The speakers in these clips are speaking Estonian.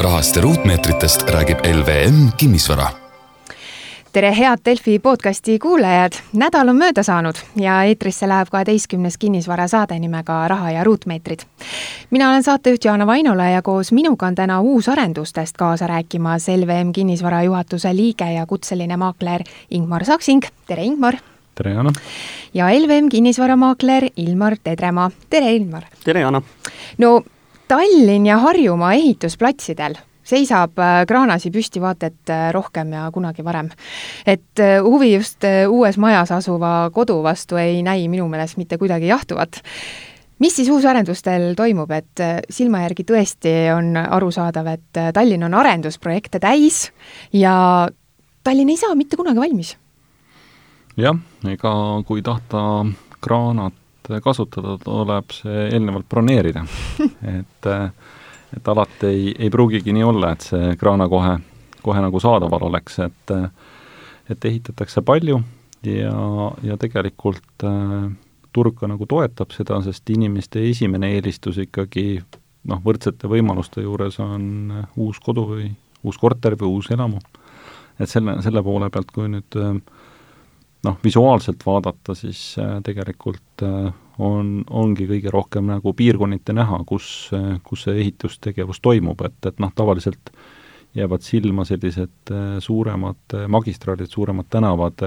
rahast ja ruutmeetritest räägib LVM Kinnisvara tere, head Delfi podcasti kuulajad, nädal on mööda saanud ja eetrisse läheb kaheteistkümnes kinnisvarasaade nimega Raha ja ruutmeetrid. mina olen saatejuht Jaana Vainola ja koos minuga on täna uusarendustest kaasa rääkimas LVM kinnisvara juhatuse liige ja kutseline maakler Ingmar Saksing, tere Ingmar! tere, Jaana! ja LVM kinnisvaramaakler Ilmar Tedremaa, tere Ilmar! tere, Jaana! no Tallinn ja Harjumaa ehitusplatsidel seisab äh, kraanasi püsti vaata et äh, rohkem ja kunagi varem. et äh, huvi just uues majas asuva kodu vastu ei näi minu meelest mitte kuidagi jahtuvat mis siis uusarendustel toimub, et silma järgi tõesti on arusaadav, et Tallinn on arendusprojekte täis ja Tallinn ei saa mitte kunagi valmis? jah, ega kui tahta kraanat kasutada, tuleb see eelnevalt broneerida et et alati ei, ei pruugigi nii olla, et see kraana kohe, kohe nagu saadaval oleks, et et ehitatakse palju ja, ja tegelikult äh, turg ka nagu toetab seda, sest inimeste esimene eelistus ikkagi noh, võrdsete võimaluste juures on uus kodu või uus korter või uus elamu. et selle, selle poole pealt, kui nüüd äh, noh, visuaalselt vaadata, siis äh, tegelikult äh, on, ongi kõige rohkem nagu piirkonniti näha, kus, äh, kus see ehitustegevus toimub, et, et noh, tavaliselt jäävad silma sellised suuremad magistraalid, suuremad tänavad,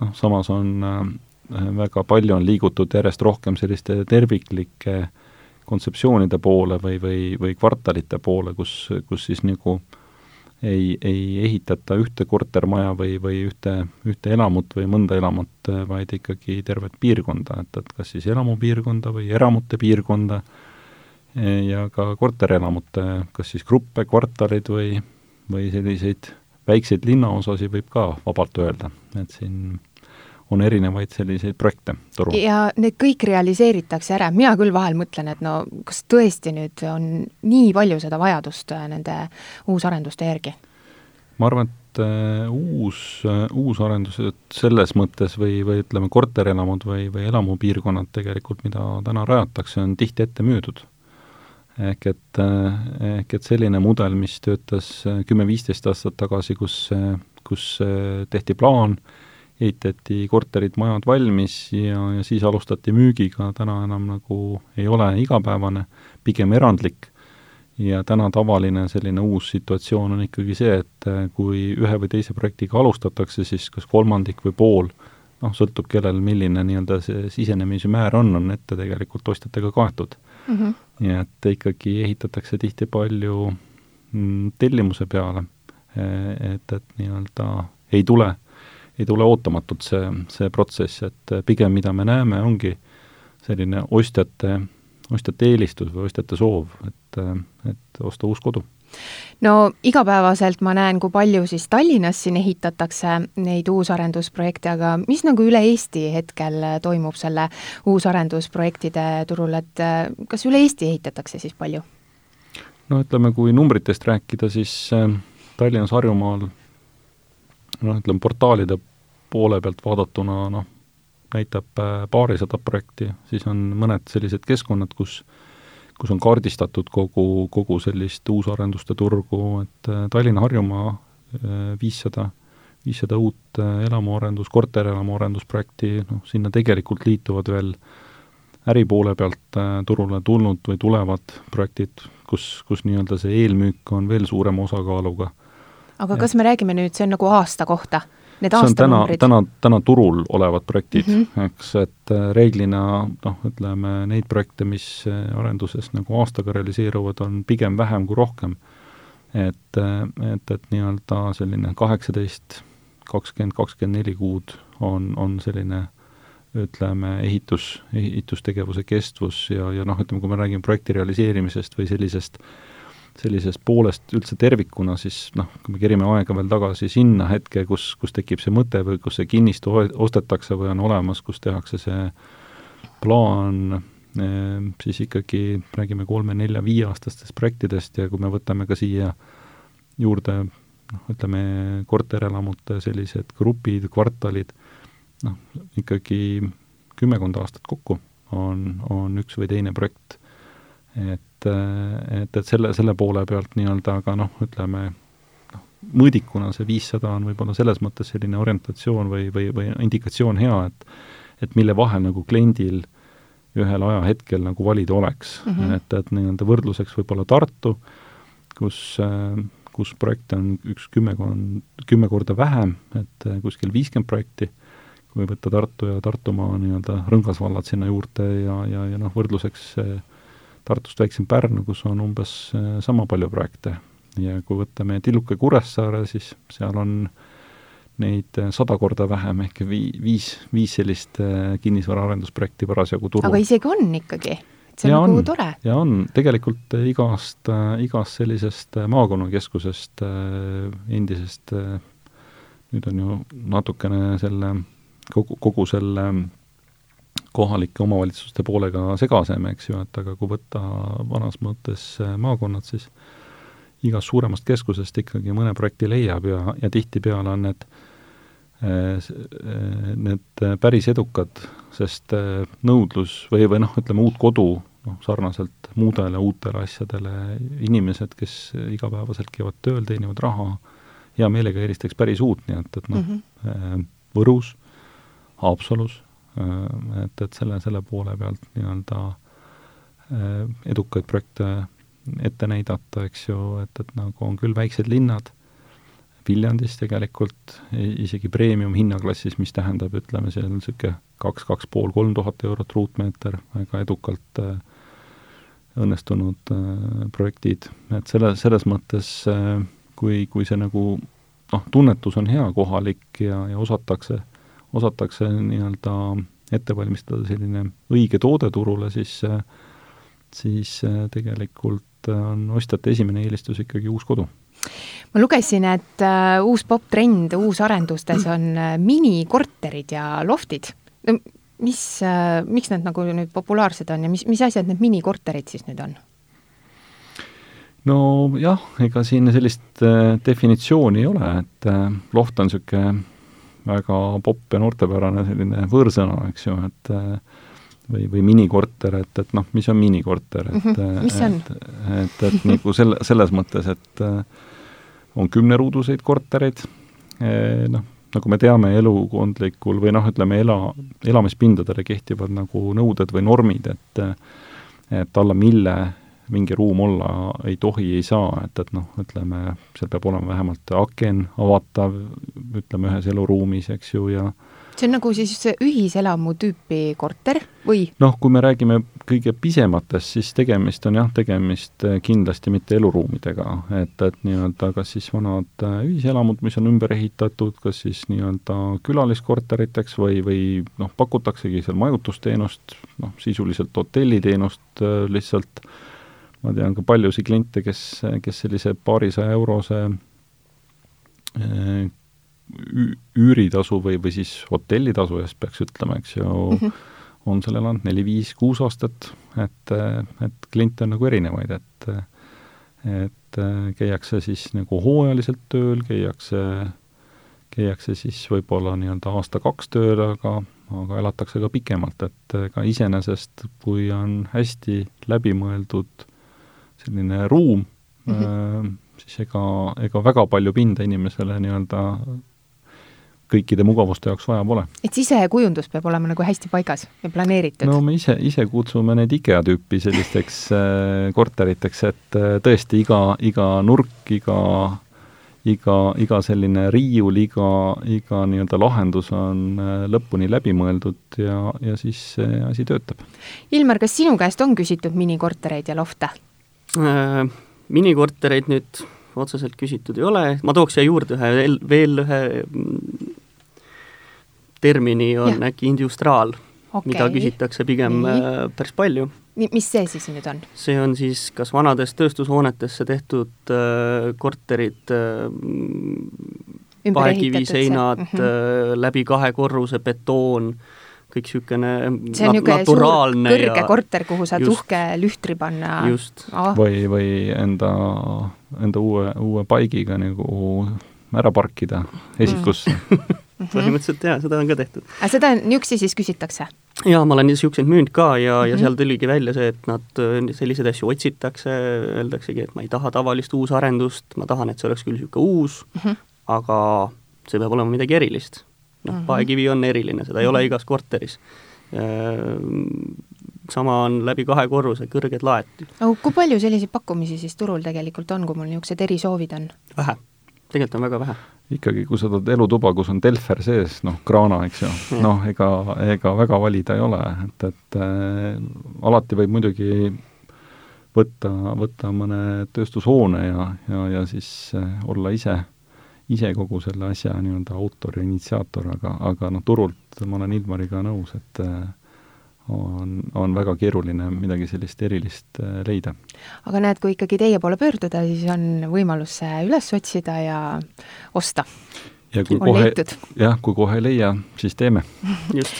noh, samas on väga palju on liigutud järjest rohkem selliste terviklike kontseptsioonide poole või, või, või kvartalite poole, kus, kus siis nagu äh, ei, ei ehitata ühte kortermaja või, või ühte, ühte elamut või mõnda elamut, vaid ikkagi tervet piirkonda, et, et kas siis elamupiirkonda või eramute piirkonda ja ka korterelamute, kas siis gruppe, kvartalid või, või selliseid väikseid linnaosasid võib ka vabalt öelda, et siin on erinevaid selliseid projekte turul. ja need kõik realiseeritakse ära, mina küll vahel mõtlen, et no kas tõesti nüüd on nii palju seda vajadust äh, nende uusarenduste järgi? ma arvan, et uh, uus uh,, uusarendused selles mõttes või, või ütleme, korterelamud või, või elamupiirkonnad tegelikult, mida täna rajatakse, on tihti ette müüdud. ehk et, ehk et selline mudel, mis töötas kümme-viisteist aastat tagasi, kus, kus tehti plaan, ehitati korterid, majad valmis ja, ja siis alustati müügiga, täna enam nagu ei ole igapäevane, pigem erandlik. ja täna tavaline selline uus situatsioon on ikkagi see, et äh, kui ühe või teise projektiga alustatakse, siis kas kolmandik või pool, noh, sõltub kellel milline nii-öelda see sisenemise määr on, on ette tegelikult ostjatega kaetud mm. -hmm. nii et ikkagi ehitatakse tihti palju mm, tellimuse peale, et, et nii-öelda ei tule ei tule ootamatult see, see protsess, et pigem mida me näeme, ongi selline ostjate, ostjate eelistus või ostjate soov, et, et osta uus kodu no igapäevaselt ma näen, kui palju siis Tallinnas siin ehitatakse neid uusarendusprojekte, aga mis nagu üle Eesti hetkel toimub selle uusarendusprojektide turul, et kas üle Eesti ehitatakse siis palju? no ütleme, kui numbritest rääkida, siis äh, Tallinnas, Harjumaal noh, ütleme portaalide poole pealt vaadatuna noh, näitab äh, paarisadat projekti, siis on mõned sellised keskkonnad, kus kus on kaardistatud kogu, kogu sellist uusarenduste turgu, et äh, Tallinna-Harjumaa äh, viissada, viissada uut elamuarendus, korterelamu arendusprojekti, noh, sinna tegelikult liituvad veel äripoole pealt turule tulnud või tulevad projektid, kus, kus nii-öelda see eelmüük on veel suurema osakaaluga. aga kas me räägime nüüd, see on nagu aasta kohta? Need on täna, täna, täna turul olevad projektid mm, -hmm. eks, et äh, reeglina noh, ütleme neid projekte, mis äh, arenduses nagu aastaga realiseeruvad, on pigem vähem kui rohkem. et, äh, et, et nii-öelda selline kaheksateist, kakskümmend, kakskümmend neli kuud on, on selline ütleme, ehitus, ehitustegevuse kestvus ja, ja noh, ütleme, kui me räägime projekti realiseerimisest või sellisest äh, sellisest poolest üldse tervikuna, siis noh, kui me kerime aega veel tagasi sinna hetke, kus, kus tekib see mõte või kus see kinnistu ostetakse või on olemas, kus tehakse see plaan, ehm, siis ikkagi räägime kolme-nelja-viieaastastest projektidest ja kui me võtame ka siia juurde noh, ütleme korterelamute sellised grupid, kvartalid, noh, ikkagi kümmekond aastat kokku on, on üks või teine projekt et, et, et selle, selle poole pealt nii-öelda aga noh, ütleme noh, mõõdikuna see viissada on võib-olla selles mõttes selline orientatsioon või, või, või indikatsioon hea, et et mille vahel nagu kliendil ühel ajahetkel nagu valida oleks mm. -hmm. et, et nii-öelda võrdluseks võib-olla Tartu, kus kus projekte on üks kümmekond, kümme korda vähem, et kuskil viiskümmend projekti, kui võtta Tartu ja Tartumaa nii-öelda rõngasvallad sinna juurde ja, ja, ja noh, võrdluseks Tartust väiksem Pärnu, kus on umbes äh, sama palju projekte. ja kui võtame Tilluka Kuressaare, siis seal on neid äh, sada korda vähem, ehk vii-, viis, viis sellist äh, kinnisvaraarendusprojekti parasjagu turul. aga isegi on ikkagi? see on nagu tore. ja on, tegelikult igast, igast sellisest maakonnakeskusest, endisest, nüüd on ju natukene selle, kogu, kogu selle kohalike omavalitsuste poolega segasem, eks ju, et aga kui võtta vanas mõttes äh, maakonnad, siis igast suuremast keskusest ikkagi mõne projekti leiab ja, ja tihtipeale on need äh, äh, need päris edukad, sest nõudlus või, või noh, ütleme uut kodu, noh, sarnaselt muudele uutele asjadele, inimesed, kes igapäevaselt käivad tööl, teenivad raha, hea meelega eelistaks päris uut, nii et, et noh mm -hmm., Võrus, Haapsalus et, et selle, selle poole pealt nii-öelda äh, edukaid projekte ette näidata, eks ju, et, et nagu on küll väiksed linnad, Viljandis tegelikult isegi premium hinnaklassis, mis tähendab, ütleme, on niisugune kaks, kaks pool, kolm tuhat eurot ruutmeeter, väga edukalt äh, õnnestunud äh, projektid, et selle, selles mõttes äh, kui, kui see nagu noh, tunnetus on hea kohalik ja, ja osatakse osatakse nii-öelda ette valmistada selline õige toode turule, siis siis tegelikult on ostjate esimene eelistus ikkagi uus kodu. ma lugesin, et uh, uus popp-trend uusarendustes on minikorterid ja loftid. no mis miks need nagu nüüd populaarsed on ja mis, mis asjad need minikorterid siis nüüd on? nojah, ega siin sellist definitsiooni ei ole, et loft on niisugune väga popp ja noortepärane selline võõrsõna, eks ju, et või, või minikorter, et, et noh, mis on minikorter, et mm -hmm. on? et, et, et nagu selle, selles mõttes, et on kümneruuduseid kortereid, noh, nagu me teame, elukondlikul või noh, ütleme ela, elamispindadele kehtivad nagu nõuded või normid, et et alla mille mingi ruum olla ei tohi, ei saa, et, et noh, ütleme, seal peab olema vähemalt aken avatav, ütleme, ühes eluruumis, eks ju, ja see on nagu siis ühiselamu tüüpi korter või? noh, kui me räägime kõige pisematest, siis tegemist on jah, tegemist kindlasti mitte eluruumidega, et, et nii-öelda kas siis vanad ühiselamud, mis on ümber ehitatud, kas siis nii-öelda külaliskorteriteks või, või noh, pakutaksegi seal majutusteenust, noh, sisuliselt hotelliteenust lihtsalt äh, ma tean ka paljusid kliente, kes, kes sellise paarisaja eurose äh, üüritasu või, või siis hotellitasu eest peaks ütlema, eks ju mm, -hmm. on seal elanud neli-viis-kuus aastat, et, et kliente on nagu erinevaid, et et käiakse siis nagu hooajaliselt tööl, käiakse, käiakse siis võib-olla nii-öelda aasta-kaks tööl, aga, aga elatakse ka pikemalt, et ka iseenesest, kui on hästi läbimõeldud selline ruum mm, -hmm. siis ega, ega väga palju pinda inimesele nii-öelda kõikide mugavuste jaoks vaja pole. et sisekujundus peab olema nagu hästi paigas ja planeeritud? no me ise, ise kutsume neid IKEA tüüpi sellisteks äh, korteriteks, et äh, tõesti iga, iga nurk, iga iga, iga selline riiul, iga, iga nii-öelda lahendus on äh, lõpuni läbi mõeldud ja, ja siis see asi töötab. Ilmar, kas sinu käest on küsitud minikortereid ja lofte? Äh, minikortereid nüüd otseselt küsitud ei ole, ma tooks siia juurde ühe, veel ühe mm, termini, on ja. äkki industraal okay., mida küsitakse pigem Nii. Äh, päris palju. mis see siis nüüd on? see on siis kas vanades tööstushoonetesse tehtud äh, korterid äh,, paekiviseinad mm, -hmm. äh, läbi kahe korruse betoon äh,, kõik niisugune see on niisugune suur kõrge ja... korter, kuhu saad just, uhke lühtri panna. Oh. või, või enda, enda uue, uue paigiga nagu ära parkida esikusse mm. põhimõtteliselt jaa, seda on ka tehtud. aga seda, niisuguseid siis küsitakse? jaa, ma olen niisuguseid müünud ka ja mm, -hmm. ja mhm. seal tuligi välja see, et nad, selliseid asju otsitakse, öeldaksegi, et ma ei taha tavalist uusarendust, ma tahan, et see oleks küll niisugune uus mm, -hmm. aga see peab olema midagi erilist. Noh mm -hmm., paekivi on eriline, seda ei ole mhm. igas korteris sama on läbi kahe korruse, kõrged laed. aga kui palju selliseid pakkumisi siis turul tegelikult on, kui mul niisugused erisoovid on? vähe, tegelikult on väga vähe. ikkagi, kui sa tahad elutuba, kus on telfer sees, noh, kraana, eks ju, noh, ega, ega väga valida ei ole, et, et äh, alati võib muidugi võtta, võtta mõne tööstushoone ja, ja, ja siis äh, olla ise, ise kogu selle asja nii-öelda autor ja initsiaator, aga, aga noh, turult ma olen Ilmariga nõus, et äh, on, on väga keeruline midagi sellist erilist äh, leida. aga näed, kui ikkagi teie poole pöörduda, siis on võimalus see üles otsida ja osta. ja kui on kohe, jah, kui kohe ei leia, siis teeme just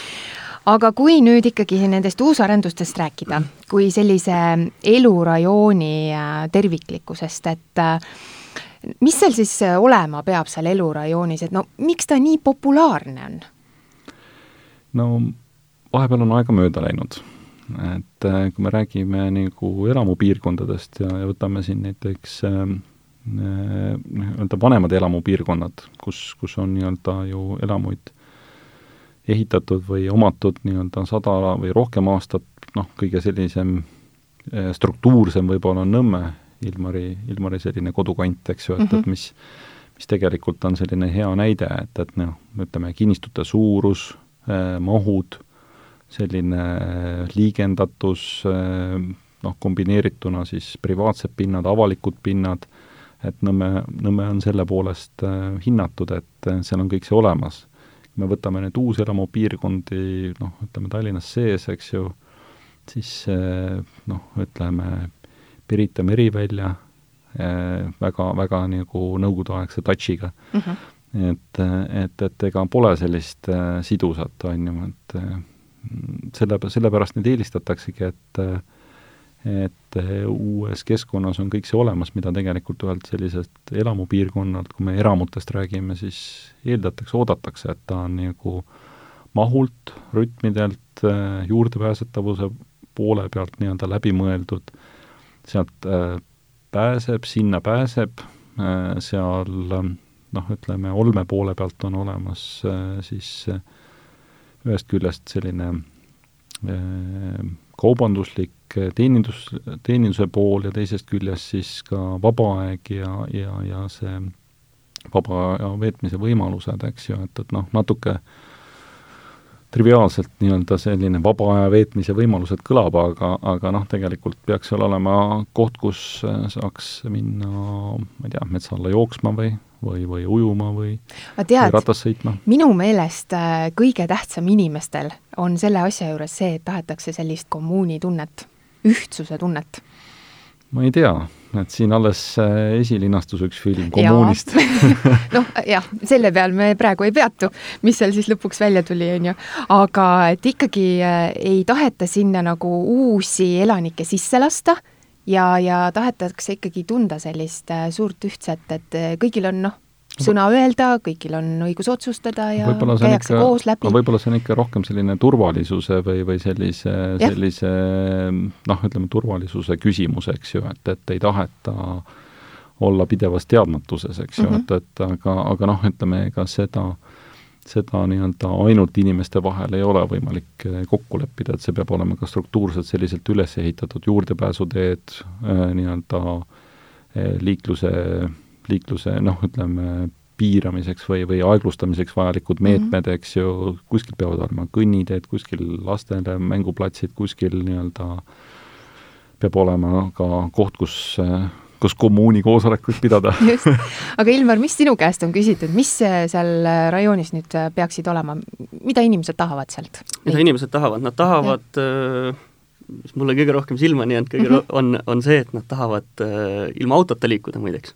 aga kui nüüd ikkagi nendest uusarendustest rääkida, kui sellise elurajooni äh, terviklikkusest, et mis seal siis olema peab seal elurajoonis, et no miks ta nii populaarne on? no vahepeal on aega mööda läinud. et äh, kui me räägime nagu elamupiirkondadest ja, ja võtame siin näiteks äh, nii-öelda äh, vanemad elamupiirkonnad, kus, kus on nii-öelda ju elamuid ehitatud või omatud nii-öelda sada või rohkem aastat, noh, kõige sellisem äh, struktuursem võib-olla on Nõmme, Ilmari, Ilmari selline kodukant, eks ju, et mm, -hmm. et mhm. mis mis tegelikult on selline hea näide, et, et noh, ütleme kinnistute suurus eh,, mahud selline liigendatus, noh, kombineerituna siis privaatsed pinnad, avalikud pinnad, et Nõmme, Nõmme on selle poolest äh, hinnatud, et äh, seal on kõik see olemas. me võtame nüüd uuselamupiirkondi, noh, ütleme Tallinnas sees, eks ju, siis äh, noh, ütleme Pirita merivälja väga, väga nagu nõukogudeaegse touch'iga mm. -hmm. et, et, et ega pole sellist sidusat, on ju, et selle, sellepärast neid eelistataksegi, et et uues keskkonnas on kõik see olemas, mida tegelikult ühelt sellisest elamupiirkonnalt, kui me eramutest räägime, siis eeldatakse, oodatakse, et ta on nagu mahult, rütmidelt, juurdepääsetavuse poole pealt nii-öelda läbi mõeldud, sealt äh, pääseb, sinna pääseb, äh, seal noh, ütleme olme poole pealt on olemas äh, siis äh, ühest küljest selline äh, kaubanduslik äh, teenindus, teeninduse pool ja teisest küljest siis ka vaba aeg ja, ja, ja see vaba aja veetmise võimalused, eks ju, et, et noh, natuke triviaalselt nii-öelda selline vaba aja veetmise võimalused kõlab, aga, aga noh, tegelikult peaks seal olema koht, kus äh, saaks minna, ma ei tea, metsa alla jooksma või või, või ujuma või, või ratas sõitma? minu meelest äh, kõige tähtsam inimestel on selle asja juures see, et tahetakse sellist kommuunitunnet, ühtsuse tunnet. ma ei tea, et siin alles äh, esilinastus üks film kommuunist noh, jah, selle peal me praegu ei peatu, mis seal siis lõpuks välja tuli, on ju. aga et ikkagi äh, ei taheta sinna nagu uusi elanikke sisse lasta ja, ja tahetakse ikkagi tunda sellist äh, suurt ühtset, et kõigil on noh, sõna öelda, kõigil on õigus otsustada ja käiakse ikka, koos läbi. võib-olla see on ikka rohkem selline turvalisuse või, või sellise, sellise noh, ütleme turvalisuse küsimus, eks ju, et, et ei taheta olla pidevas teadmatuses, eks ju mm, -hmm. et, et aga, aga noh, ütleme, ega seda seda nii-öelda ainult inimeste vahel ei ole võimalik eh, kokku leppida, et see peab olema ka struktuurselt selliselt üles ehitatud juurdepääsuteed eh, nii-öelda eh, liikluse, liikluse noh, ütleme, piiramiseks või, või aeglustamiseks vajalikud mhm. meetmed mm, -hmm. eks ju, kuskil peavad olema kõnniteed, kuskil lastele mänguplatsid, kuskil nii-öelda peab olema ka koht, kus kus kommuuni koosolekuid pidada. just, aga Ilmar, mis sinu käest on küsitud, mis seal rajoonis nüüd peaksid olema, mida inimesed tahavad sealt? mida inimesed tahavad, nad tahavad äh, mis mulle kõige rohkem silma on jäänud, kõige mm -hmm. on, on see, et nad tahavad äh, ilma autota liikuda muideks.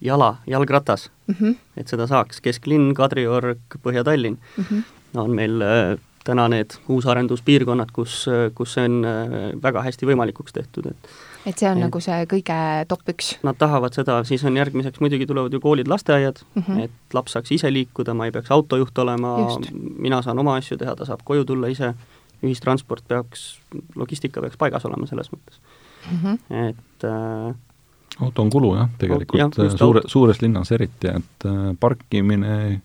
Jala, jalgratas mm, -hmm. et seda saaks, kesklinn, Kadriorg, Põhja-Tallinn mm, -hmm. on meil äh, täna need uusarenduspiirkonnad, kus, kus see on väga hästi võimalikuks tehtud, et et see on et, nagu see kõige top üks? Nad tahavad seda, siis on järgmiseks muidugi tulevad ju koolid, lasteaiad mm, -hmm. et laps saaks ise liikuda, ma ei peaks autojuht olema, mina saan oma asju teha, ta saab koju tulla ise, ühistransport peaks, logistika peaks paigas olema selles mõttes mm. -hmm. et äh, auto on kulu jah, tegelikult jah, suure, suures linnas eriti, et äh, parkimine,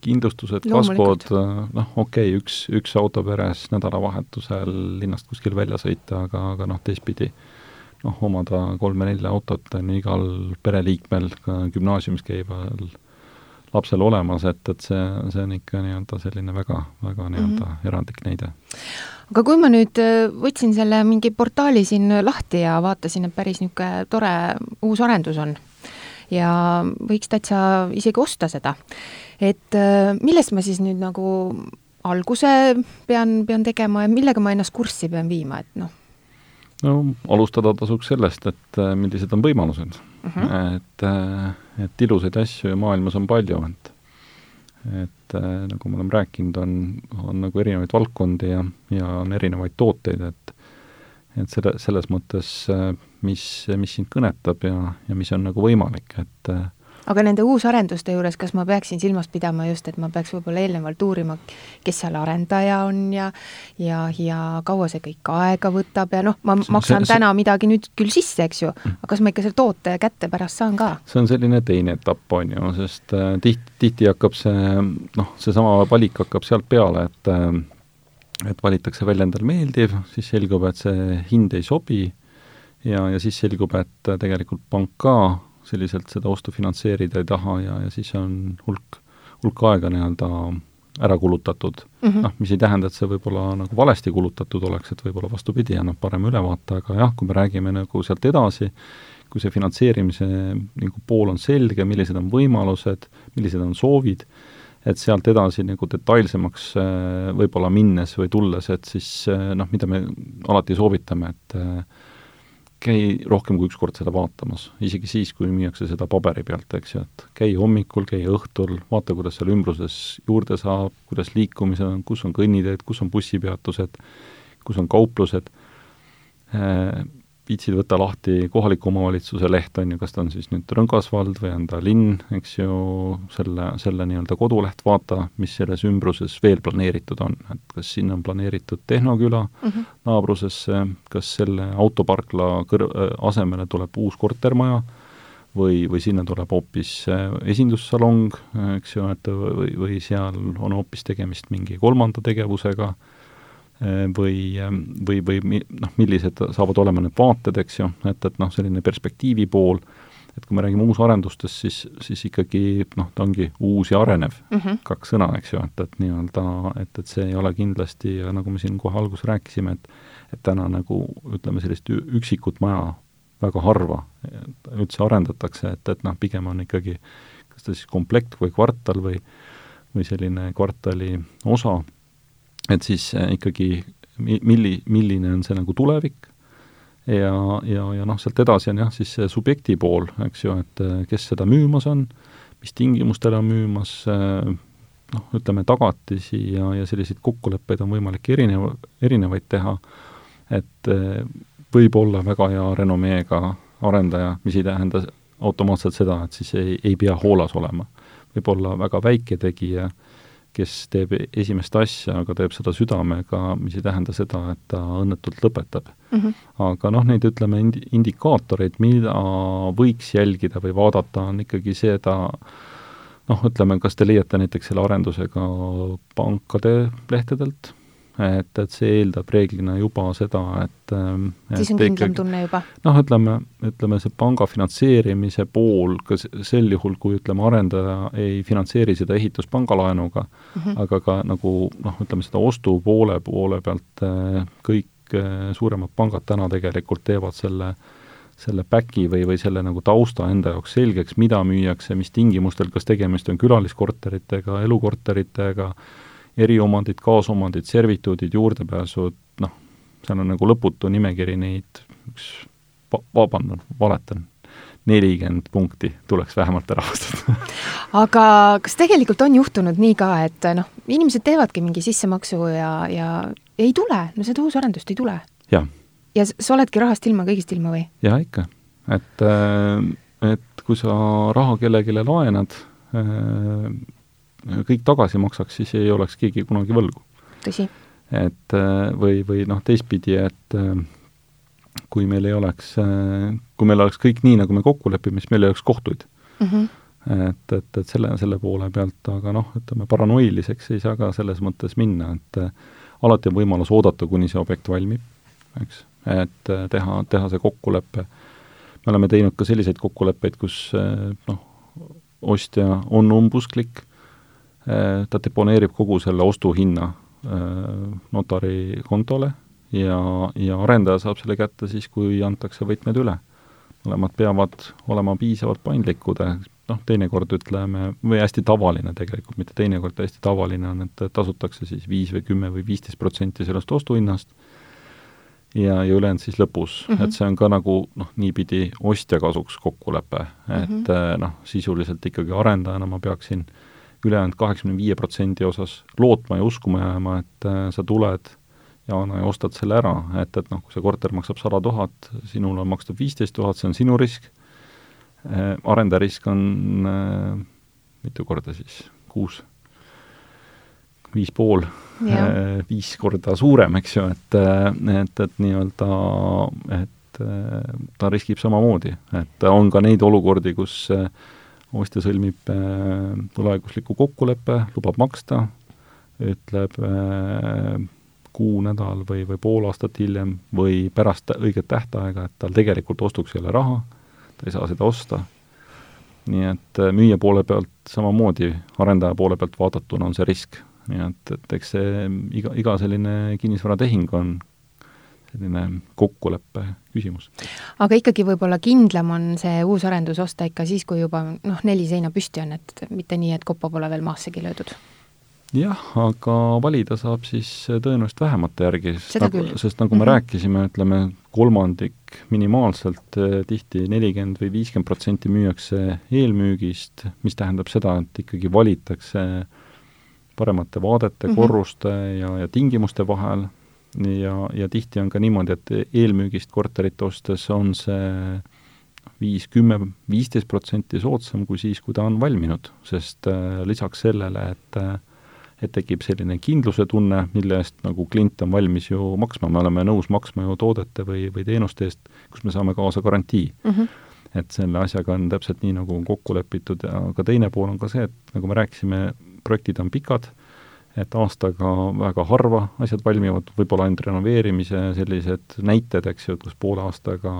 kindlustused, kaskod, äh, noh, okei okay,, üks, üks auto peres nädalavahetusel linnast kuskil välja sõita, aga, aga noh, teistpidi noh, omada kolme-nelja autot on igal pereliikmel, ka gümnaasiumis käival lapsel olemas, et, et see, see on ikka nii-öelda selline väga, väga nii-öelda mm -hmm. erandlik näide. aga kui ma nüüd äh, võtsin selle mingi portaali siin lahti ja vaatasin, et päris niisugune tore uus arendus on ja võiks täitsa isegi osta seda, et äh, millest ma siis nüüd nagu alguse pean, pean tegema ja millega ma ennast kurssi pean viima, et noh, no alustada tasuks sellest, et äh, millised on võimalused. Mhm. -huh. et, äh, et ilusaid asju maailmas on palju, et et äh, nagu me oleme rääkinud, on, on nagu erinevaid valdkondi ja, ja on erinevaid tooteid, et et selle, selles mõttes, mis, mis sind kõnetab ja, ja mis on nagu võimalik, et aga nende uusarenduste juures, kas ma peaksin silmas pidama just, et ma peaks võib-olla eelnevalt uurima, kes seal arendaja on ja ja, ja kaua see kõik aega võtab ja noh, ma see, maksan see, täna see... midagi nüüd küll sisse, eks ju, aga kas ma ikka selle toote kätte pärast saan ka? see on selline teine etapp, on ju, sest äh, tihti, tihti hakkab see noh, seesama valik hakkab sealt peale, et äh, et valitakse välja endale meeldiv, siis selgub, et see hind ei sobi ja, ja siis selgub, et tegelikult pank ka selliselt seda ostu finantseerida ei taha ja, ja siis on hulk, hulk aega nii-öelda ära kulutatud. Mm -hmm.. noh, mis ei tähenda, et see võib-olla nagu valesti kulutatud oleks, et võib-olla vastupidi, annab parema ülevaate, aga jah, kui me räägime nagu sealt edasi, kui see finantseerimise nagu pool on selge, millised on võimalused, millised on soovid, et sealt edasi nagu detailsemaks äh, võib-olla minnes või tulles, et siis äh, noh, mida me alati soovitame, et äh, käi rohkem kui üks kord seda vaatamas, isegi siis, kui müüakse seda paberi pealt, eks ju, et käi hommikul, käi õhtul, vaata, kuidas seal ümbruses juurde saab, kuidas liikumised on, kus on kõnniteed, kus on bussipeatused, kus on kauplused, äh, viitsid võtta lahti kohaliku omavalitsuse leht, on ju, kas ta on siis nüüd Rõngasvald või on ta linn, eks ju, selle, selle nii-öelda koduleht, vaata, mis selles ümbruses veel planeeritud on, et kas sinna on planeeritud Tehnoküla mm -hmm. naabrusesse, kas selle autoparkla kõr-, asemele tuleb uus kortermaja, või, või sinna tuleb hoopis esindussalong, eks ju, et või, või seal on hoopis tegemist mingi kolmanda tegevusega, või, ähm, või, või noh, millised saavad olema need vaated, eks ju, et, et noh, selline perspektiivi pool, et kui me räägime uusarendustest, siis, siis ikkagi noh, ta ongi uus ja arenev. Mm, -hmm. kaks sõna, eks ju, et, et nii-öelda, et, et see ei ole kindlasti, nagu me siin kohe alguses rääkisime, et et täna nagu ütleme, sellist üksikut maja väga harva üldse arendatakse, et, et noh, pigem on ikkagi kas ta siis komplekt või kvartal või või selline kvartali osa et siis äh, ikkagi milli, milline on see nagu tulevik ja, ja, ja noh, sealt edasi on jah, siis see subjekti pool, eks ju, et äh, kes seda müümas on, mis tingimustel on müümas, äh, noh, ütleme tagatisi ja, ja selliseid kokkuleppeid on võimalik erinev, erinevaid teha, et võib olla väga hea renomeega arendaja, mis ei tähenda automaatselt seda, et siis ei, ei pea hoolas olema. võib olla väga väike tegija äh, kes teeb esimest asja, aga teeb seda südamega, mis ei tähenda seda, et ta õnnetult lõpetab mm. -hmm. aga noh, neid ütleme, indi-, indikaatoreid, mida võiks jälgida või vaadata, on ikkagi seda noh, ütleme, kas te leiate näiteks selle arendusega pankade lehtedelt, et, et see eeldab reeglina juba seda, et siis on kindlam tunne juba? noh, ütleme, ütleme see panga finantseerimise pool, ka sel juhul, kui ütleme, arendaja ei finantseeri seda ehitust pangalaenuga mm, -hmm. aga ka nagu noh, ütleme seda ostupoole poole pealt eh, kõik eh, suuremad pangad täna tegelikult teevad selle selle back'i või, või selle nagu tausta enda jaoks selgeks, mida müüakse, mis tingimustel, kas tegemist on külaliskorteritega, elukorteritega, eriomandid, kaasomandid, servituudid, juurdepääsud, noh, seal on nagu lõputu nimekiri neid, üks, vabandan, valetan, nelikümmend punkti tuleks vähemalt ära ostada aga kas tegelikult on juhtunud nii ka, et noh, inimesed teevadki mingi sissemaksu ja, ja ei tule, no seda uusarendust ei tule? jah. ja sa oledki rahast ilma, kõigist ilma või? jaa, ikka. et, äh, et kui sa raha kellelegi laenad, äh, kõik tagasi maksaks, siis ei oleks keegi kunagi võlgu. tõsi. et äh, või, või noh, teistpidi, et kui meil ei oleks, kui meil oleks kõik nii, nagu me kokku lepime, siis meil ei oleks kohtuid mm. -hmm et, et, et selle, selle poole pealt, aga noh, ütleme paranoiliseks ei saa ka selles mõttes minna, et alati on võimalus oodata, kuni see objekt valmib, eks, et teha, teha see kokkulepe. me oleme teinud ka selliseid kokkuleppeid, kus noh, ostja on umbusklik, ta deponeerib kogu selle ostuhinna notari kontole ja, ja arendaja saab selle kätte siis, kui antakse võtmed üle. mõlemad peavad olema piisavalt paindlikud, noh, teinekord ütleme, või hästi tavaline tegelikult, mitte teinekord, hästi tavaline on, et tasutakse siis viis või kümme või viisteist protsenti sellest ostuhinnast ja, ja ülejäänud siis lõpus mm, -hmm. et see on ka nagu noh, niipidi ostja kasuks kokkulepe, et mm -hmm. noh, sisuliselt ikkagi arendajana ma peaksin ülejäänud kaheksakümne viie protsendi osas lootma ja uskuma jääma, et äh, sa tuled Jaana ja ostad selle ära, et, et noh, kui see korter maksab sada tuhat, sinul on makstud viisteist tuhat, see on sinu risk, äh, arendaja risk on äh, mitu korda siis, kuus, viis pool, äh, viis korda suurem, eks ju, et, et, et nii-öelda, et ta riskib samamoodi, et on ka neid olukordi, kus ostja sõlmib võlaõigusliku kokkuleppe, lubab maksta, ütleb kuu, nädal või, või pool aastat hiljem või pärast õiget tähtaega, et tal tegelikult ostuks ei ole raha, ta ei saa seda osta, nii et äh, müüja poole pealt samamoodi, arendaja poole pealt vaadatuna on see risk. nii et, et eks see iga, iga selline kinnisvaratehing on selline kokkuleppe küsimus. aga ikkagi võib-olla kindlam on see uus arendus osta ikka siis, kui juba noh, neli seina püsti on, et mitte nii, et koppa pole veel maassegi löödud jah, aga valida saab siis tõenäoliselt vähemate järgi, sest nagu, sest nagu mm -hmm. me rääkisime, ütleme, kolmandik minimaalselt, eh, tihti nelikümmend või viiskümmend protsenti müüakse eelmüügist, mis tähendab seda, et ikkagi valitakse paremate vaadete mm, -hmm. korruste ja, ja tingimuste vahel ja, ja tihti on ka niimoodi, et eelmüügist korterit ostes on see viis, kümme, viisteist protsenti soodsam kui siis, kui ta on valminud, sest äh, lisaks sellele, et äh, et tekib selline kindluse tunne, mille eest nagu klient on valmis ju maksma, me oleme nõus maksma ju toodete või, või teenuste eest, kus me saame kaasa garantii mm. -hmm. et selle asjaga on täpselt nii, nagu on kokku lepitud ja ka teine pool on ka see, et nagu me rääkisime, projektid on pikad, et aastaga väga harva asjad valmivad, võib-olla ainult renoveerimise sellised näited, eks ju, et kus poole aastaga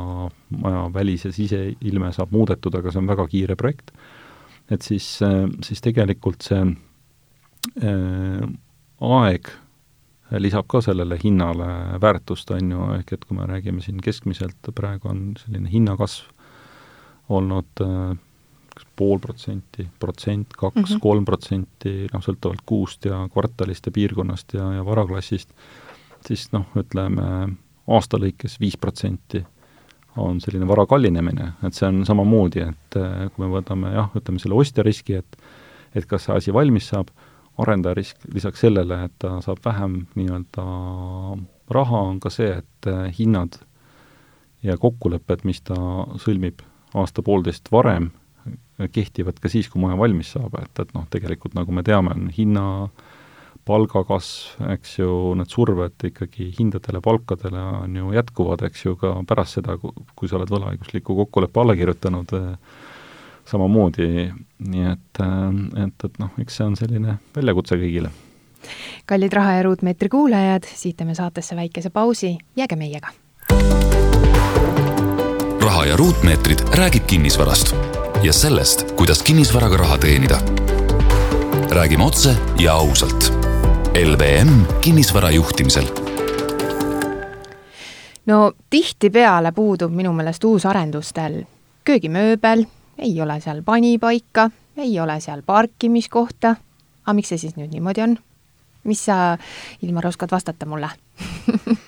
maja välis- ja siseilme saab muudetud, aga see on väga kiire projekt. et siis, siis tegelikult see Äh, aeg lisab ka sellele hinnale väärtust, on ju, ehk et kui me räägime siin keskmiselt, praegu on selline hinnakasv olnud äh, pool protsenti, protsent, kaks, mhm. kolm protsenti, noh, sõltuvalt kuust ja kvartalist ja piirkonnast ja, ja varaklassist, siis noh, ütleme aasta lõikes viis protsenti on selline vara kallinemine, et see on samamoodi, et äh, kui me võtame jah, ütleme selle ostja riski, et et kas see asi valmis saab, arendaja risk lisaks sellele, et ta saab vähem nii-öelda raha, on ka see, et äh, hinnad ja kokkulepped, mis ta sõlmib aasta-poolteist varem, kehtivad ka siis, kui maja valmis saab, et, et noh, tegelikult nagu me teame, on hinna palgakasv, eks ju, need surved ikkagi hindadele, palkadele on ju jätkuvad, eks ju, ka pärast seda, kui sa oled võlaõigusliku kokkuleppe alla kirjutanud äh,, samamoodi, nii et, äh, et, et noh, eks see on selline väljakutse kõigile. kallid Raha ja Ruutmeetri kuulajad, siit teeme saatesse väikese pausi, jääge meiega. raha ja ruutmeetrid räägib kinnisvarast ja sellest, kuidas kinnisvaraga raha teenida. räägime otse ja ausalt. LVM kinnisvara juhtimisel no tihtipeale puudub minu meelest uusarendustel köögimööbel, ei ole seal panipaika, ei ole seal parkimiskohta. aga miks see siis nüüd niimoodi on? mis sa, Ilmar, oskad vastata mulle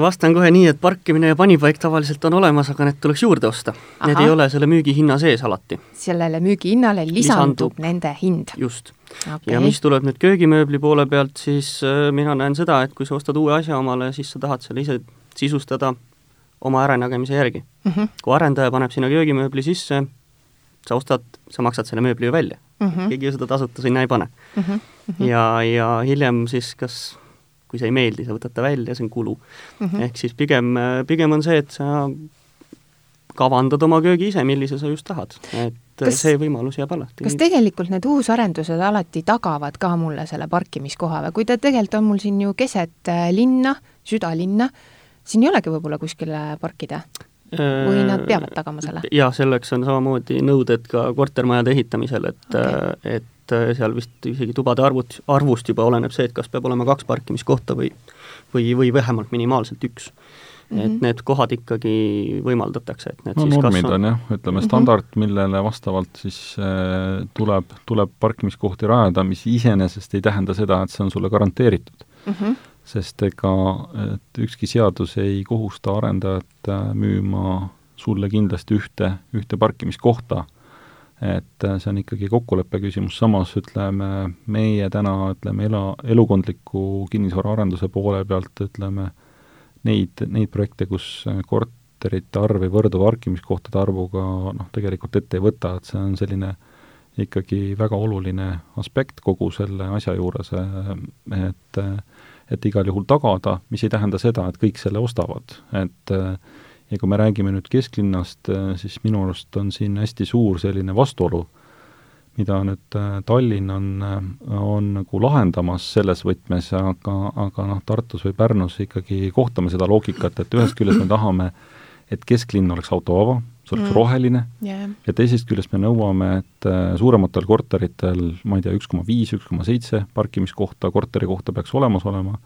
vastan kohe nii, et parkimine ja panipaik tavaliselt on olemas, aga need tuleks juurde osta. Need ei ole selle müügihinna sees alati. sellele müügihinnale lisandub, lisandub nende hind? just okay.. ja mis tuleb nüüd köögimööbli poole pealt, siis mina näen seda, et kui sa ostad uue asja omale, siis sa tahad selle ise sisustada oma äranägemise järgi mm. -hmm. kui arendaja paneb sinna köögimööbli sisse, sa ostad, sa maksad selle mööbli ju välja mm. -hmm. keegi ju seda tasuta sinna ei pane mm. -hmm. ja, ja hiljem siis kas kui see ei meeldi, sa võtad ta välja, see on kulu mm. -hmm. ehk siis pigem, pigem on see, et sa kavandad oma köögi ise, millise sa just tahad, et kas, see võimalus jääb alati. kas tegelikult need uusarendused alati tagavad ka mulle selle parkimiskoha või kui ta tegelikult on mul siin ju keset äh, linna, südalinna, siin ei olegi võib-olla kuskile parkida? või nad peavad tagama selle? jah, selleks on samamoodi nõuded ka kortermajade ehitamisel, et okay., et seal vist isegi tubade arvut, arvust juba oleneb see, et kas peab olema kaks parkimiskohta või või, või vähemalt minimaalselt üks mm. -hmm. et mhm. need kohad ikkagi võimaldatakse, et need no, siis normid kas on jah, ütleme mhm. standard mm, -hmm. millele vastavalt siis äh, tuleb, tuleb parkimiskohti rajada, mis iseenesest ei tähenda seda, et see on sulle garanteeritud mm. -hmm sest ega et ükski seadus ei kohusta arendajat äh, müüma sulle kindlasti ühte, ühte parkimiskohta. Et äh, see on ikkagi kokkuleppe küsimus, samas ütleme, meie täna ütleme, ela, elukondliku kinnisvaraarenduse poole pealt ütleme, neid, neid projekte, kus korterite arv ei võrdu parkimiskohtade arvuga, noh, tegelikult ette ei võta, et see on selline ikkagi väga oluline aspekt kogu selle asja juures, et et igal juhul tagada, mis ei tähenda seda, et kõik selle ostavad, et ja kui me räägime nüüd kesklinnast, siis minu arust on siin hästi suur selline vastuolu, mida nüüd Tallinn on, on nagu lahendamas selles võtmes, aga, aga noh, Tartus või Pärnus ikkagi kohtame seda loogikat, et ühest küljest me tahame, et kesklinn oleks autovaba, see oleks mm. roheline yeah. ja teisest küljest me nõuame, et äh, suurematel korteritel, ma ei tea, üks koma viis, üks koma seitse parkimiskohta korteri kohta peaks olemas olema,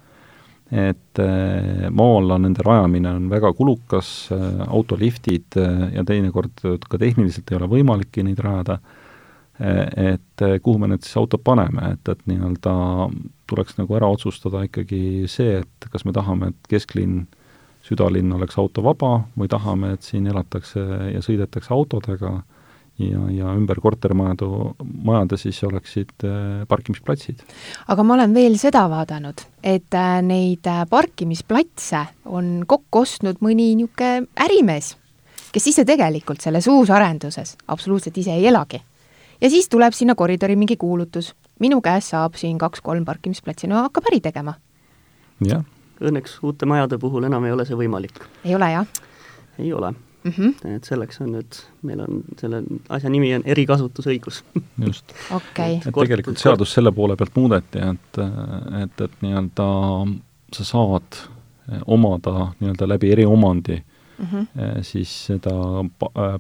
et äh, maal on nende rajamine on väga kulukas, äh, autoliftid ja teinekord ka tehniliselt ei ole võimalikki neid rajada, et kuhu me need siis autod paneme, et, et nii-öelda tuleks nagu ära otsustada ikkagi see, et kas me tahame, et kesklinn südalinn oleks autovaba või tahame, et siin elatakse ja sõidetakse autodega ja, ja ümber kortermajade, majade siis oleksid äh, parkimisplatsid. aga ma olen veel seda vaadanud, et äh, neid äh, parkimisplatse on kokku ostnud mõni niisugune ärimees, kes ise tegelikult selles uusarenduses absoluutselt ise ei elagi. ja siis tuleb sinna koridori mingi kuulutus, minu käest saab siin kaks-kolm parkimisplatsi, no hakkab äri tegema. jah õnneks uute majade puhul enam ei ole see võimalik. ei ole, jah? ei ole mm. -hmm. et selleks on nüüd, meil on, selle asja nimi on erikasutusõigus just okay.. et tegelikult seadus selle poole pealt muudeti, et, et, et nii-öelda sa saad omada nii-öelda läbi eriomandi mm -hmm. siis seda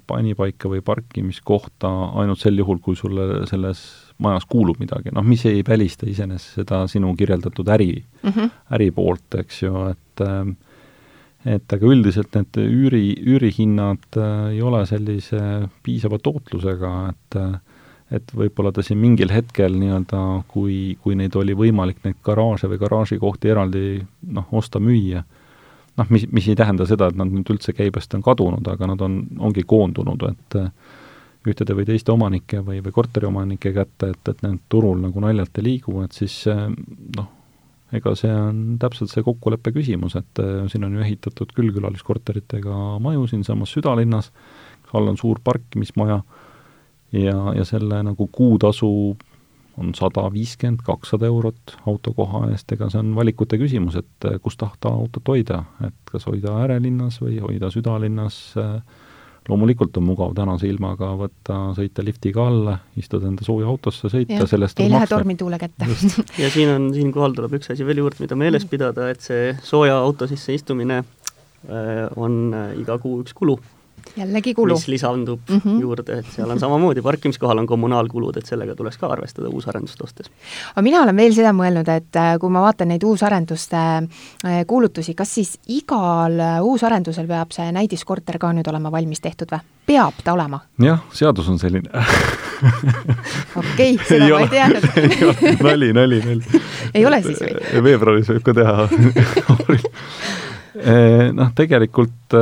panipaika või parkimiskohta ainult sel juhul, kui sulle selles majas kuulub midagi, noh, mis ei välista iseenesest seda sinu kirjeldatud äri mm, -hmm. äri poolt, eks ju, et et aga üldiselt need üüri, üürihinnad äh, ei ole sellise piisava tootlusega, et et võib-olla ta siin mingil hetkel nii-öelda, kui, kui neid oli võimalik, neid garaaže või garaažikohti eraldi noh, osta-müüa, noh, mis, mis ei tähenda seda, et nad nüüd üldse käibest on kadunud, aga nad on, ongi koondunud, et ühtede või teiste omanike või, või korteriomanike kätte, et, et need turul nagu naljalt ei liigu, et siis noh, ega see on täpselt see kokkuleppe küsimus, et äh, siin on ju ehitatud küll külaliskorteritega maju siinsamas südalinnas, all on suur parkimismaja ja, ja selle nagu kuutasu on sada viiskümmend, kakssada eurot autokoha eest, ega see on valikute küsimus, et äh, kus tahta autot hoida, et kas hoida äärelinnas või hoida südalinnas äh,, loomulikult on mugav tänase ilmaga võtta, sõita liftiga alla, istuda enda sooja autosse, sõita, sellest ei lähe tormituule kätte. ja siin on, siinkohal tuleb üks asi veel juurde, mida meeles pidada, et see sooja auto sisse istumine äh, on äh, iga kuu üks kulu jällegi kulu. mis lisandub mm -hmm. juurde, et seal on samamoodi, parkimiskohal on kommunaalkulud, et sellega tuleks ka arvestada uusarendust ostes. aga mina olen veel seda mõelnud, et äh, kui ma vaatan neid uusarenduste äh, kuulutusi, kas siis igal äh, uusarendusel peab see näidiskorter ka nüüd olema valmis tehtud või? peab ta olema? jah, seadus on selline okei okay,, seda ei ma ole. ei teadnud nali, nali, nali. ei ole siis või? veebruaris võib ka teha noh, tegelikult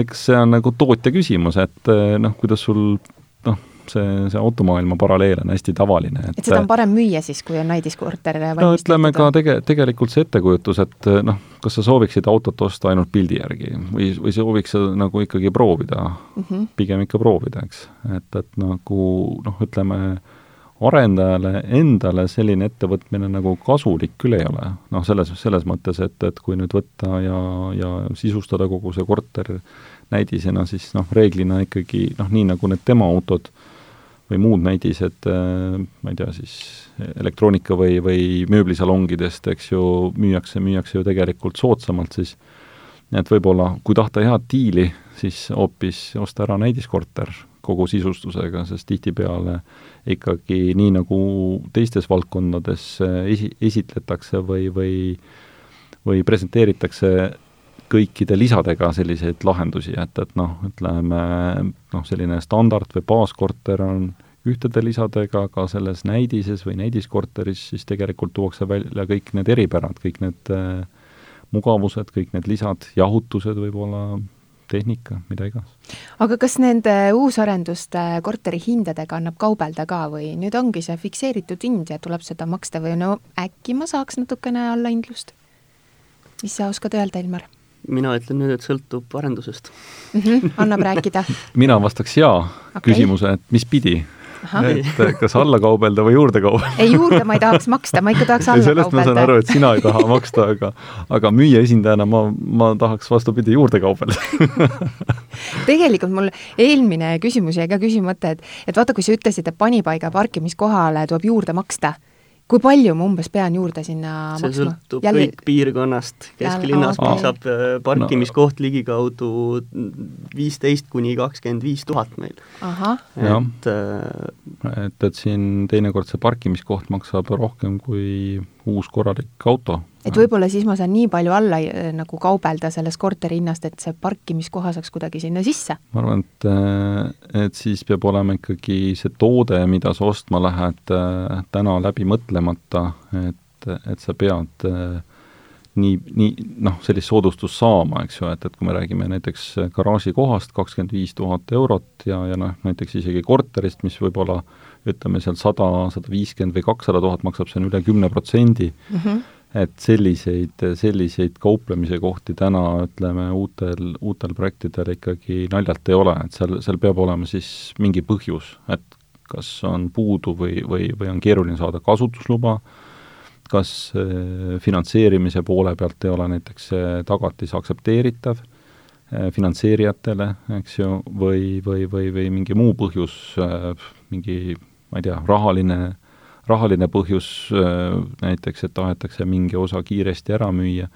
eks see on nagu tootja küsimus, et noh, kuidas sul noh, see, see automaailma paralleel on hästi tavaline, et et seda on parem müüa siis, kui on näidiskorter no ütleme ka tege-, tegelikult see ettekujutus, et noh, kas sa sooviksid autot osta ainult pildi järgi või, või sooviks sa nagu ikkagi proovida mm, -hmm. pigem ikka proovida, eks. et, et nagu noh, ütleme, arendajale endale selline ettevõtmine nagu kasulik küll ei ole. noh, selles, selles mõttes, et, et kui nüüd võtta ja, ja sisustada kogu see korter näidisena, siis noh, reeglina ikkagi noh, nii nagu need tema autod või muud näidised, äh, ma ei tea, siis elektroonika või, või mööblisalongidest, eks ju, müüakse, müüakse ju tegelikult soodsamalt, siis et võib-olla, kui tahta head diili, siis hoopis osta ära näidiskorter kogu sisustusega, sest tihtipeale ikkagi nii, nagu teistes valdkondades äh, esi, esitletakse või, või või presenteeritakse kõikide lisadega selliseid lahendusi, et, et noh, ütleme noh, selline standard või baaskorter on ühtede lisadega, aga selles näidises või näidiskorteris siis tegelikult tuuakse välja kõik need eripärad, kõik need äh, mugavused, kõik need lisad, jahutused võib-olla, tehnika, mida iganes. aga kas nende uusarenduste korteri hindadega annab kaubelda ka või nüüd ongi see fikseeritud hind ja tuleb seda maksta või no äkki ma saaks natukene allahindlust? mis sa oskad öelda, Ilmar? mina ütlen nüüd, et sõltub arendusest mm. -hmm, annab rääkida mina vastaks jaa okay. küsimuse, et mis pidi et kas alla kaubelda või juurde kaubelda ei, juurde ma ei tahaks maksta, ma ikka tahaks alla kaubelda. sellest ma saan aru, et sina ei taha maksta, aga aga müüja esindajana ma, ma tahaks vastupidi juurde kaubelda tegelikult mul eelmine küsimus jäi ka küsimata, et et vaata, kui sa ütlesid, et panipaiga parkimiskohale tuleb juurde maksta kui palju ma umbes pean juurde sinna see maksma? sõltub Jälle... kõik piirkonnast, kesklinnas okay. maksab äh, parkimiskoht no. ligikaudu viisteist kuni kakskümmend viis tuhat meil. et äh, et, et siin teinekord see parkimiskoht maksab rohkem kui uus korralik auto. Et võib-olla siis ma saan nii palju alla äh, nagu kaubelda sellest korteri hinnast, et see parkimiskoha saaks kuidagi sinna sisse? ma arvan, et, äh, et siis peab olema ikkagi see toode, mida sa ostma lähed, äh, täna läbi mõtlemata, et, et sa pead nii, nii noh, sellist soodustust saama, eks ju, et, et kui me räägime näiteks garaažikohast kakskümmend viis tuhat eurot ja, ja noh, näiteks isegi korterist, mis võib-olla ütleme seal sada, sada viiskümmend või kakssada tuhat maksab, see on üle kümne protsendi mm, -hmm. Et selliseid, selliseid kauplemise kohti täna ütleme, uutel, uutel projektidel ikkagi naljalt ei ole, et seal, seal peab olema siis mingi põhjus, et kas on puudu või, või, või on keeruline saada kasutusluba, kas äh, finantseerimise poole pealt ei ole näiteks tagatis aktsepteeritav äh, finantseerijatele, eks ju, või, või, või, või mingi muu põhjus, äh, mingi ma ei tea, rahaline, rahaline põhjus äh, näiteks, et tahetakse mingi osa kiiresti ära müüa,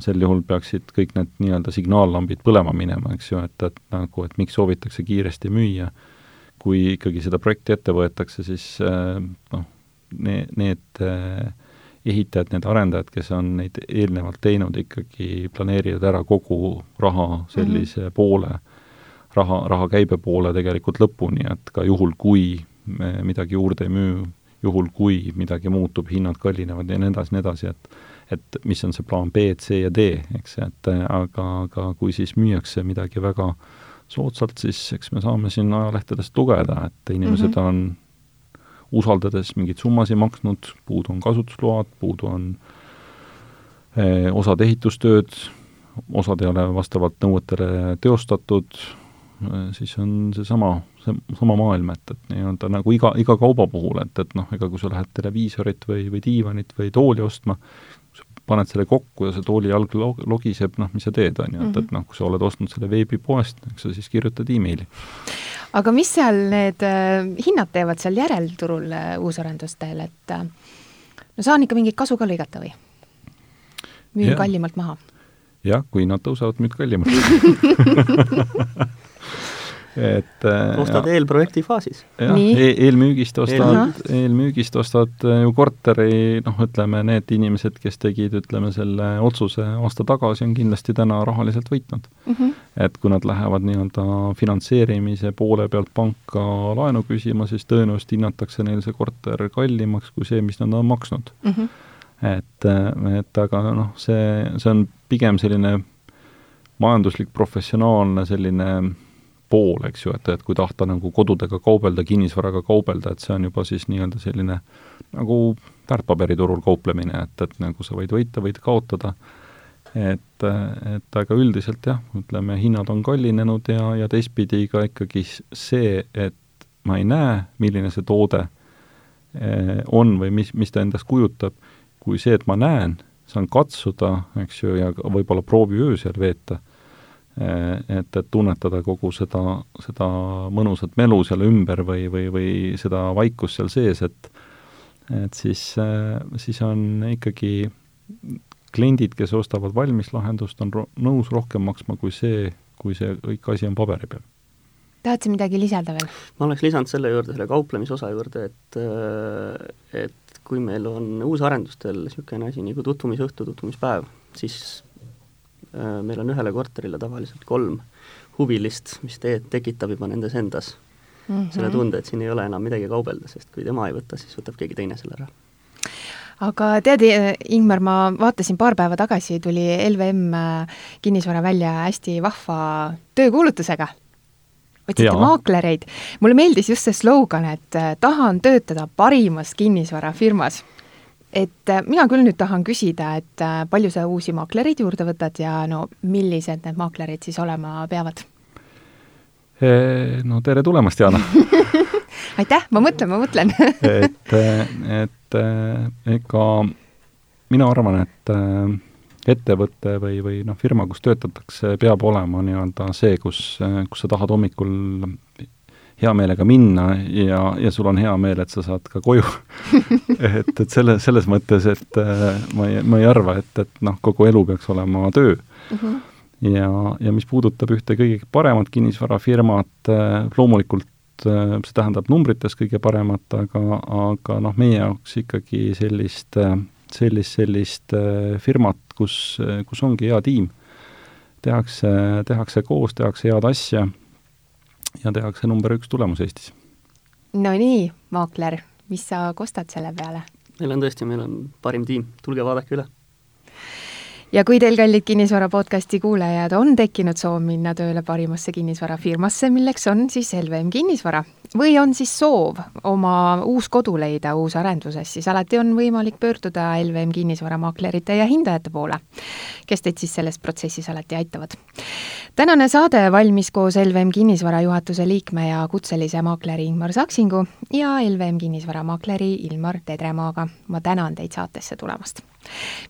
sel juhul peaksid kõik need nii-öelda signaallambid põlema minema, eks ju, et, et nagu, et miks soovitakse kiiresti müüa, kui ikkagi seda projekti ette võetakse, siis äh, noh, need, need äh, ehitajad, need arendajad, kes on neid eelnevalt teinud, ikkagi planeerivad ära kogu raha sellise mm -hmm. poole, raha, raha käibe poole tegelikult lõpuni, et ka juhul, kui me midagi juurde ei müü, juhul kui midagi muutub, hinnad kallinevad ja nii edasi, nii edasi, et et mis on see plaan B, C ja D, eks, et aga, aga kui siis müüakse midagi väga soodsalt, siis eks me saame siin ajalehtedest lugeda, et inimesed mm -hmm. on usaldades mingeid summasid maksnud, puudu on kasutusload, puudu on eh, osad ehitustööd, osad ei ole vastavalt nõuetele teostatud, Äh, siis on seesama, see sama maailm, et, et nii-öelda nagu iga, iga kauba puhul, et, et noh, ega kui sa lähed televiisorit või, või diivanit või tooli ostma, paned selle kokku ja see tooli jalg log-, logiseb, noh, mis sa teed, on ju, et, et mhm. noh, kui sa oled ostnud selle veebipoest, eks sa siis kirjutad emaili. aga mis seal need äh, hinnad teevad seal järelturul äh, uusarendustel, et äh, no saan ikka mingit kasu ka lõigata või? müün kallimalt maha? jah, kui nad tõusevad, müüd kallimalt et äh, ostad eelprojekti faasis. jah e, eelmüügist ostad, eelmüügist ostad äh, ju korteri, noh, ütleme, need inimesed, kes tegid, ütleme, selle otsuse aasta tagasi, on kindlasti täna rahaliselt võitnud mm. -hmm. et kui nad lähevad nii-öelda finantseerimise poole pealt panka laenu küsima, siis tõenäoliselt hinnatakse neil see korter kallimaks kui see, mis nad on maksnud mm. -hmm. et, et aga noh, see, see on pigem selline majanduslik, professionaalne selline pool, eks ju, et, et kui tahta nagu kodudega kaubelda, kinnisvaraga kaubelda, et see on juba siis nii-öelda selline nagu väärtpaberiturul kauplemine, et, et nagu sa võid võita, võid kaotada, et, et aga üldiselt jah, ütleme, hinnad on kallinenud ja, ja teistpidi ka ikkagi see, et ma ei näe, milline see toode eh, on või mis, mis ta endast kujutab, kui see, et ma näen, saan katsuda, eks ju, ja võib-olla prooviöö seal veeta et, et tunnetada kogu seda, seda mõnusat melu seal ümber või, või, või seda vaikust seal sees, et et siis, siis on ikkagi kliendid, kes ostavad valmis lahendust, on ro-, nõus rohkem maksma kui see, kui see kõik asi on paberi peal. tahad sa midagi lisada veel? ma oleks lisanud selle juurde, selle kauplemisosa juurde, et et kui meil on uusarendustel niisugune asi nagu tutvumisõhtu, tutvumispäev, siis meil on ühele korterile tavaliselt kolm huvilist, mis te-, tekitab juba nendes endas mm -hmm. selle tunde, et siin ei ole enam midagi kaubelda, sest kui tema ei võta, siis võtab keegi teine selle ära aga tead, Ingmar, ma vaatasin paar päeva tagasi, tuli LVM äh, kinnisvara välja hästi vahva töökuulutusega. otsiti maaklereid. mulle meeldis just see slogan, et äh, tahan töötada parimas kinnisvarafirmas et äh, mina küll nüüd tahan küsida, et äh, palju sa uusi maaklereid juurde võtad ja no millised need maaklerid siis olema peavad? No tere tulemast, Jana aitäh, ma mõtlen, ma mõtlen. Et, et ega mina arvan, et ettevõte või, või noh, firma, kus töötatakse, peab olema nii-öelda see, kus, kus sa tahad hommikul hea meelega minna ja, ja sul on hea meel, et sa saad ka koju et, et selle, selles mõttes, et äh, ma ei, ma ei arva, et, et noh, kogu elu peaks olema töö mm. -hmm. ja, ja mis puudutab ühte kõige paremat kinnisvarafirmat äh,, loomulikult äh, see tähendab numbrites kõige paremat, aga, aga noh, meie jaoks ikkagi sellist, sellist, sellist firmat, kus, kus ongi hea tiim. tehakse, tehakse koos, tehakse head asja ja tehakse number üks tulemus Eestis. no nii, maakler, mis sa kostad selle peale? meil on tõesti, meil on parim tiim, tulge vaadake üle ja kui teil, kallid Kinnisvara podcasti kuulajad, on tekkinud soov minna tööle parimasse kinnisvarafirmasse, milleks on siis LVM Kinnisvara, või on siis soov oma uus kodu leida uusarenduses, siis alati on võimalik pöörduda LVM kinnisvaramaaklerite ja hindajate poole, kes teid siis selles protsessis alati aitavad. tänane saade valmis koos LVM Kinnisvara juhatuse liikme ja kutselise maakleri Ingmar Saksingu ja LVM Kinnisvara maakleri Ilmar Tedremaaga. ma tänan teid saatesse tulemast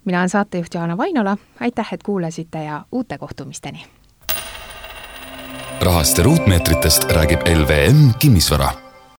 mina olen saatejuht Jaana Vainola, aitäh, et kuulasite ja uute kohtumisteni! Rahast ja ruutmeetritest räägib LVM Kinnisvara